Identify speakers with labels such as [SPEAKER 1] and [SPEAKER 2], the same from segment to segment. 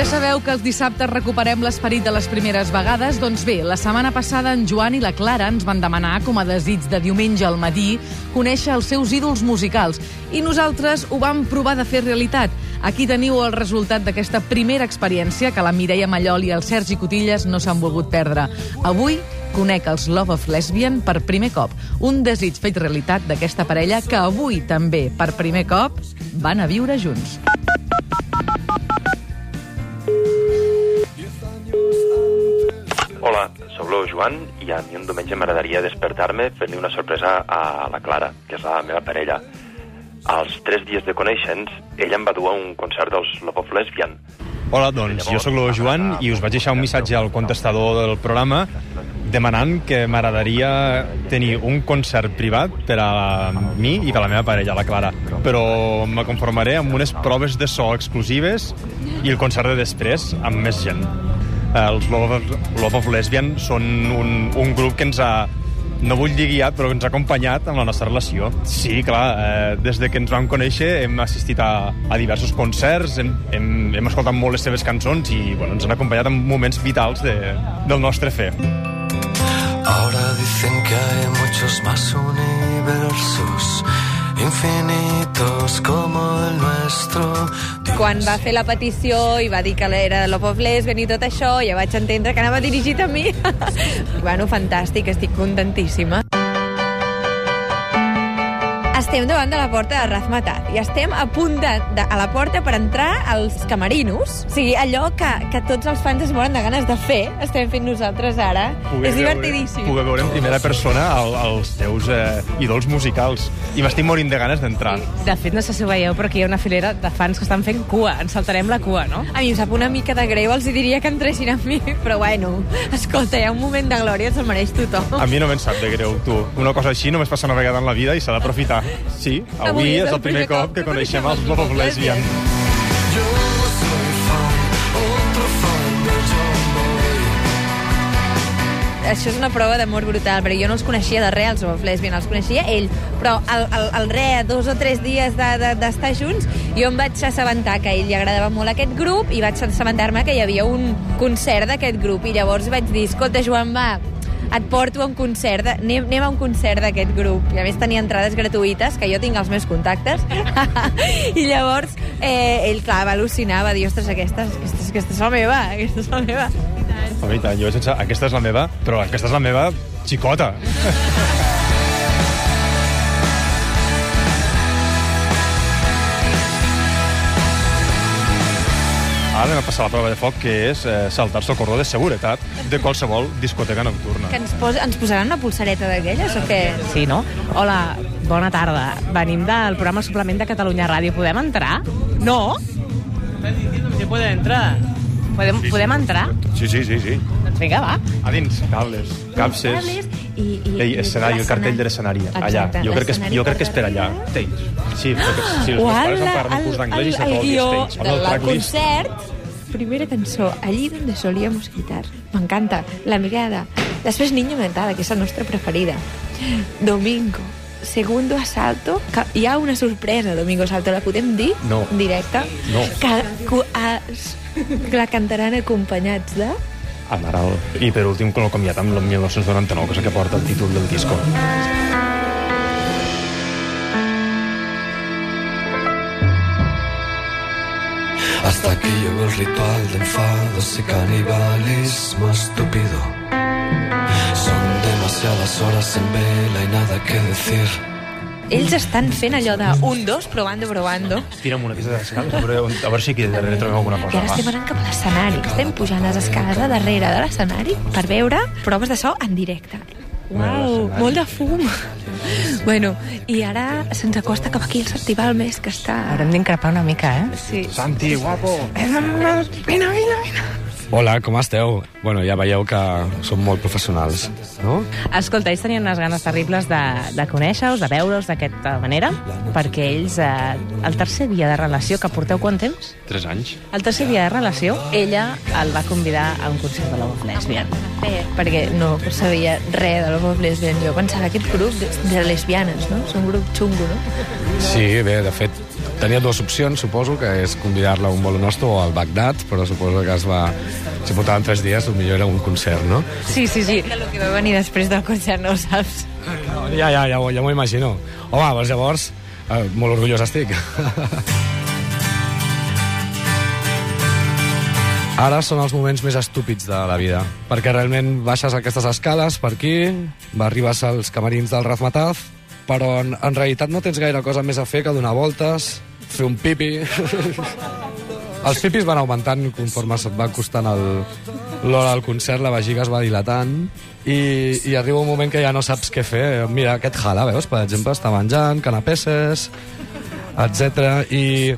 [SPEAKER 1] Ja sabeu que els dissabtes recuperem l'esperit de les primeres vegades? Doncs bé, la setmana passada en Joan i la Clara ens van demanar, com a desig de diumenge al matí, conèixer els seus ídols musicals. I nosaltres ho vam provar de fer realitat. Aquí teniu el resultat d'aquesta primera experiència que la Mireia Mallol i el Sergi Cotilles no s'han volgut perdre. Avui conec els Love of Lesbian per primer cop. Un desig fet realitat d'aquesta parella que avui també, per primer cop, van a viure junts.
[SPEAKER 2] Hola, sóc el Joan i a mi un diumenge m'agradaria despertar-me fent-li una sorpresa a la Clara, que és la meva parella. Als tres dies de conèixer-nos, ella em va dur a un concert dels Love of Lesbian.
[SPEAKER 3] Hola, doncs jo sóc el Joan i us vaig deixar un missatge al contestador del programa demanant que m'agradaria tenir un concert privat per a mi i per a la meva parella, la Clara. Però me conformaré amb unes proves de so exclusives i el concert de després amb més gent. Els Love Love of Lesbian són un, un grup que ens ha no vull dir guiat, però ens ha acompanyat en la nostra relació. Sí, clar, eh, des de que ens vam conèixer hem assistit a, a diversos concerts, hem, hem, hem escoltat molt les seves cançons i bueno, ens han acompanyat en moments vitals de, del nostre fer.
[SPEAKER 4] Ahora dicen que hay muchos más universos infinitos como el nuestro.
[SPEAKER 5] Quan va fer la petició i va dir que era Love of Lesbian i tot això, ja vaig entendre que anava dirigit a mi. bueno, fantàstic, estic contentíssima. Estem davant de la porta de Razmetat i estem a punt de, de, a la porta per entrar als camerinos. O sigui, allò que, que tots els fans es moren de ganes de fer, estem fent nosaltres ara.
[SPEAKER 3] Poder
[SPEAKER 5] és divertidíssim.
[SPEAKER 3] Poder veure en primera persona el, els teus eh, ídols musicals. I m'estic morint de ganes d'entrar.
[SPEAKER 6] De fet, no sé si ho veieu, però aquí hi ha una filera de fans que estan fent cua. Ens saltarem la cua, no?
[SPEAKER 5] A mi em sap una mica de greu, els diria que entressin amb mi, però bueno, escolta, hi ha un moment de glòria, se'l mereix tothom.
[SPEAKER 3] A mi no me'n sap de greu, tu. Una cosa així només passa una vegada en la vida i s'ha d'aprofitar. Sí, avui, avui és el primer cop que coneixem els Love of Lesbian.
[SPEAKER 5] Això és una prova d'amor brutal, perquè jo no els coneixia de res, els Love Lesbian, els coneixia ell, però al, al, al re, dos o tres dies d'estar de, de, junts, jo em vaig assabentar que a ell li agradava molt aquest grup i vaig assabentar-me que hi havia un concert d'aquest grup i llavors vaig dir, escolta, Joan, va, et porto a un concert, de, anem, anem a un concert d'aquest grup. I a més tenia entrades gratuïtes, que jo tinc els meus contactes. I llavors eh, ell, clar, va al·lucinar, va dir, ostres, aquesta, aquesta, aquesta és la meva, aquesta és la meva.
[SPEAKER 3] Home, i tant, jo sense... Aquesta és la meva, però aquesta és la meva xicota. Ara anem a passar la prova de foc, que és eh, saltar-se el cordó de seguretat de qualsevol discoteca nocturna.
[SPEAKER 5] Que ens, pos, ens posaran una pulsareta d'aquelles o què?
[SPEAKER 6] Sí, no? Hola, bona tarda. Venim del programa Suplement de Catalunya Ràdio. Podem entrar? No?
[SPEAKER 7] Se puede entrar.
[SPEAKER 6] Podem, podem entrar?
[SPEAKER 3] Sí, sí, sí, sí.
[SPEAKER 6] Doncs vinga, va.
[SPEAKER 3] A dins, cables, capses...
[SPEAKER 5] I, i,
[SPEAKER 3] Ei, escenari, el cartell de l'escenari, allà. Jo crec, que és, jo crec que és per allà. Stage. Sí, perquè si els meus pares em parlen curs d'anglès i se
[SPEAKER 5] el
[SPEAKER 3] pot dir stage. El
[SPEAKER 5] del
[SPEAKER 3] tracklist.
[SPEAKER 5] concert, primera cançó, allí donde solíamos quitar. M'encanta, la mirada. Després Niño Mentada, que és la nostra preferida. Domingo, segundo asalto, hi ha una sorpresa, Domingo Asalto, la podem dir?
[SPEAKER 3] No.
[SPEAKER 5] En directe?
[SPEAKER 3] No.
[SPEAKER 5] Que, que, a, que la cantaran acompanyats de...
[SPEAKER 3] Amaral. I per últim, el comiat amb el 1999, que és el que porta el títol del disco.
[SPEAKER 4] Hasta aquí llegó el ritual de enfados y canibalismo estúpido. Son demasiadas horas en vela y nada que decir.
[SPEAKER 5] Ells estan fent allò de un, dos, probando, probando.
[SPEAKER 3] Tira'm una pista d'escales, a, veure, a veure si aquí darrere trobem alguna
[SPEAKER 5] I
[SPEAKER 3] cosa.
[SPEAKER 5] ara estem anant cap a l'escenari. Estem pujant les escales a darrere de l'escenari per veure proves de so en directe. Uau, molt de fum. bueno, i ara se'ns acosta cap aquí el festival més que està...
[SPEAKER 6] Haurem d'increpar una mica, eh?
[SPEAKER 5] Sí.
[SPEAKER 3] Santi, guapo!
[SPEAKER 5] Vine, vine, vine.
[SPEAKER 8] Hola, com esteu? Bueno, ja veieu que som molt professionals, no?
[SPEAKER 6] Escolta, ells tenien unes ganes terribles de, de conèixer-us, de veure-us d'aquesta manera, perquè ells, eh, el tercer dia de relació, que porteu quant temps?
[SPEAKER 8] Tres anys.
[SPEAKER 6] El tercer dia de relació, ella el va convidar a un concert de Love of Lesbian.
[SPEAKER 5] Eh, perquè no sabia res de Love of Lesbian. Jo pensava aquest grup de, de lesbianes, no? És un grup xungo, no?
[SPEAKER 8] Sí, bé, de fet, tenia dues opcions, suposo, que és convidar-la a un bolo nostre o al Bagdad, però suposo que es va... Si portaven tres dies, millor era un concert, no?
[SPEAKER 5] Sí, sí, sí. El que va venir després del concert no ho saps.
[SPEAKER 8] Ja, ja, ja, ja m'ho imagino. Home, doncs llavors, eh, molt orgullós estic. Ara són els moments més estúpids de la vida, perquè realment baixes aquestes escales per aquí, arribes als camerins del Razmataz, però en, en realitat no tens gaire cosa més a fer que donar voltes, fer un pipi... Els pipis van augmentant conforme se't va costant l'hora del concert, la vejiga es va dilatant i, i arriba un moment que ja no saps què fer. Mira, aquest jala, veus, per exemple, està menjant, canapesses, etc. I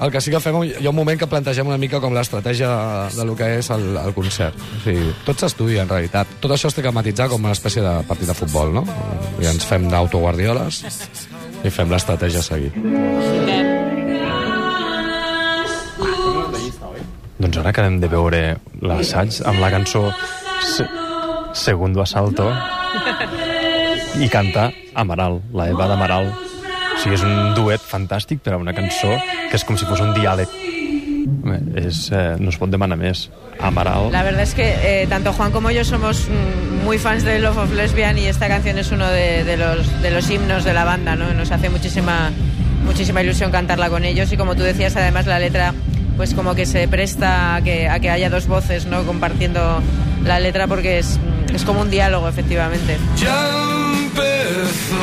[SPEAKER 8] el que sí que fem, hi ha un moment que plantegem una mica com l'estratègia de lo que és el, el concert. O sigui, tot s'estudia, en realitat. Tot això es té que matitzar com una espècie de partit de futbol, no? I ens fem d'autoguardioles i fem l'estratègia a seguir.
[SPEAKER 3] Doncs ara acabem de veure l'assaig amb la cançó Se Segundo Asalto i canta Amaral, la Eva d'Amaral. O sigui, és un duet fantàstic per a una cançó que és com si fos un diàleg. És, eh, no es pot demanar més. Amaral.
[SPEAKER 9] La verdad es que eh, tanto Juan como yo somos mm, muy fans de Love of Lesbian y esta canción es uno de, de los, de los himnos de la banda, ¿no? Nos hace muchísima, muchísima ilusión cantarla con ellos y como tú decías, además la letra pues como que se presta a que, a que haya dos voces, ¿no? Compartiendo la letra porque es, es como un diálogo, efectivamente.
[SPEAKER 4] Ya empezó.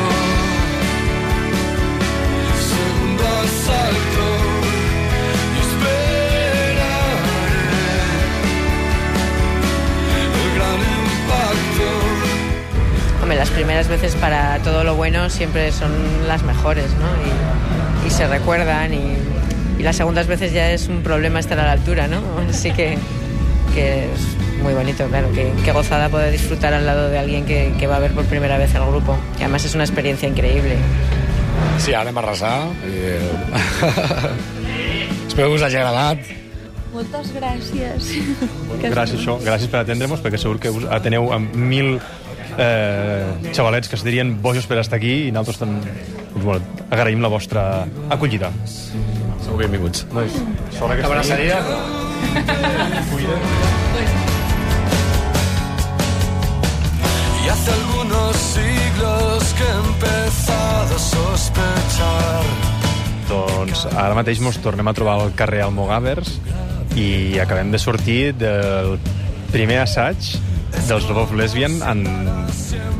[SPEAKER 9] Hombre, las primeras veces para todo lo bueno siempre son las mejores, ¿no? Y, y se recuerdan y, y las segundas veces ya es un problema estar a la altura, ¿no? Así que, que es muy bonito, claro, que, que gozada poder disfrutar al lado de alguien que, que va a ver por primera vez el grupo. Y además es una experiencia increíble.
[SPEAKER 8] Sí, ara anem a resar. I... Espero que us hagi agradat.
[SPEAKER 5] Moltes gràcies.
[SPEAKER 3] Gràcies, això. Gràcies per atendre-nos, perquè segur que us ateneu amb mil eh, xavalets que es dirien bojos per estar aquí i nosaltres tan, doncs, bueno, agraïm la vostra acollida.
[SPEAKER 8] Sou benvinguts.
[SPEAKER 3] Nois, sort aquesta
[SPEAKER 8] Abraçaria.
[SPEAKER 4] Y hace algunos siglos que he empezado a sospechar.
[SPEAKER 3] Doncs ara mateix mos tornem a trobar al carrer Almogàvers i acabem de sortir del primer assaig dels Love of Lesbian en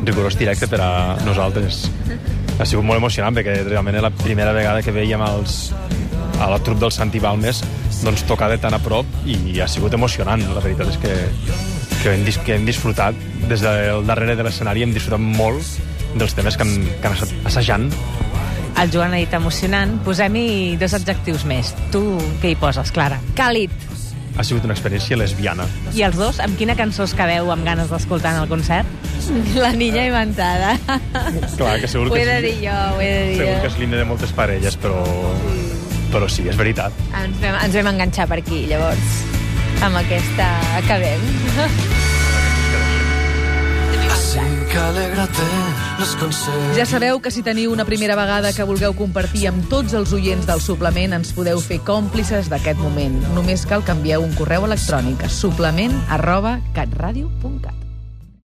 [SPEAKER 3] rigorós directe per a nosaltres. Ha sigut molt emocionant perquè realment era la primera vegada que veiem els, a la trup del Santi Balmes doncs, tocar de tan a prop i ha sigut emocionant. La veritat és que, que, hem, que hem disfrutat des del darrere de l'escenari hem disfrutat molt dels temes que han, que han estat assajant
[SPEAKER 6] El Joan ha dit emocionant. Posem-hi dos adjectius més. Tu què hi poses, Clara?
[SPEAKER 5] Càlid.
[SPEAKER 3] ha sigut una experiència lesbiana.
[SPEAKER 6] I els dos, amb quina cançó us quedeu amb ganes d'escoltar en el concert?
[SPEAKER 5] La niña inventada.
[SPEAKER 3] Clar, que segur
[SPEAKER 5] Ho
[SPEAKER 3] que
[SPEAKER 5] he de dir jo, ho he de dir
[SPEAKER 3] segur que és l'himne de moltes parelles, però, però sí, és veritat.
[SPEAKER 5] Ens vam, ens vam enganxar per aquí, llavors. Amb aquesta acabem.
[SPEAKER 4] Así que alégrate los consejos.
[SPEAKER 1] Ja sabeu que si teniu una primera vegada que vulgueu compartir amb tots els oients del suplement, ens podeu fer còmplices d'aquest moment. Només cal que envieu un correu electrònic a suplement arroba catradio.cat.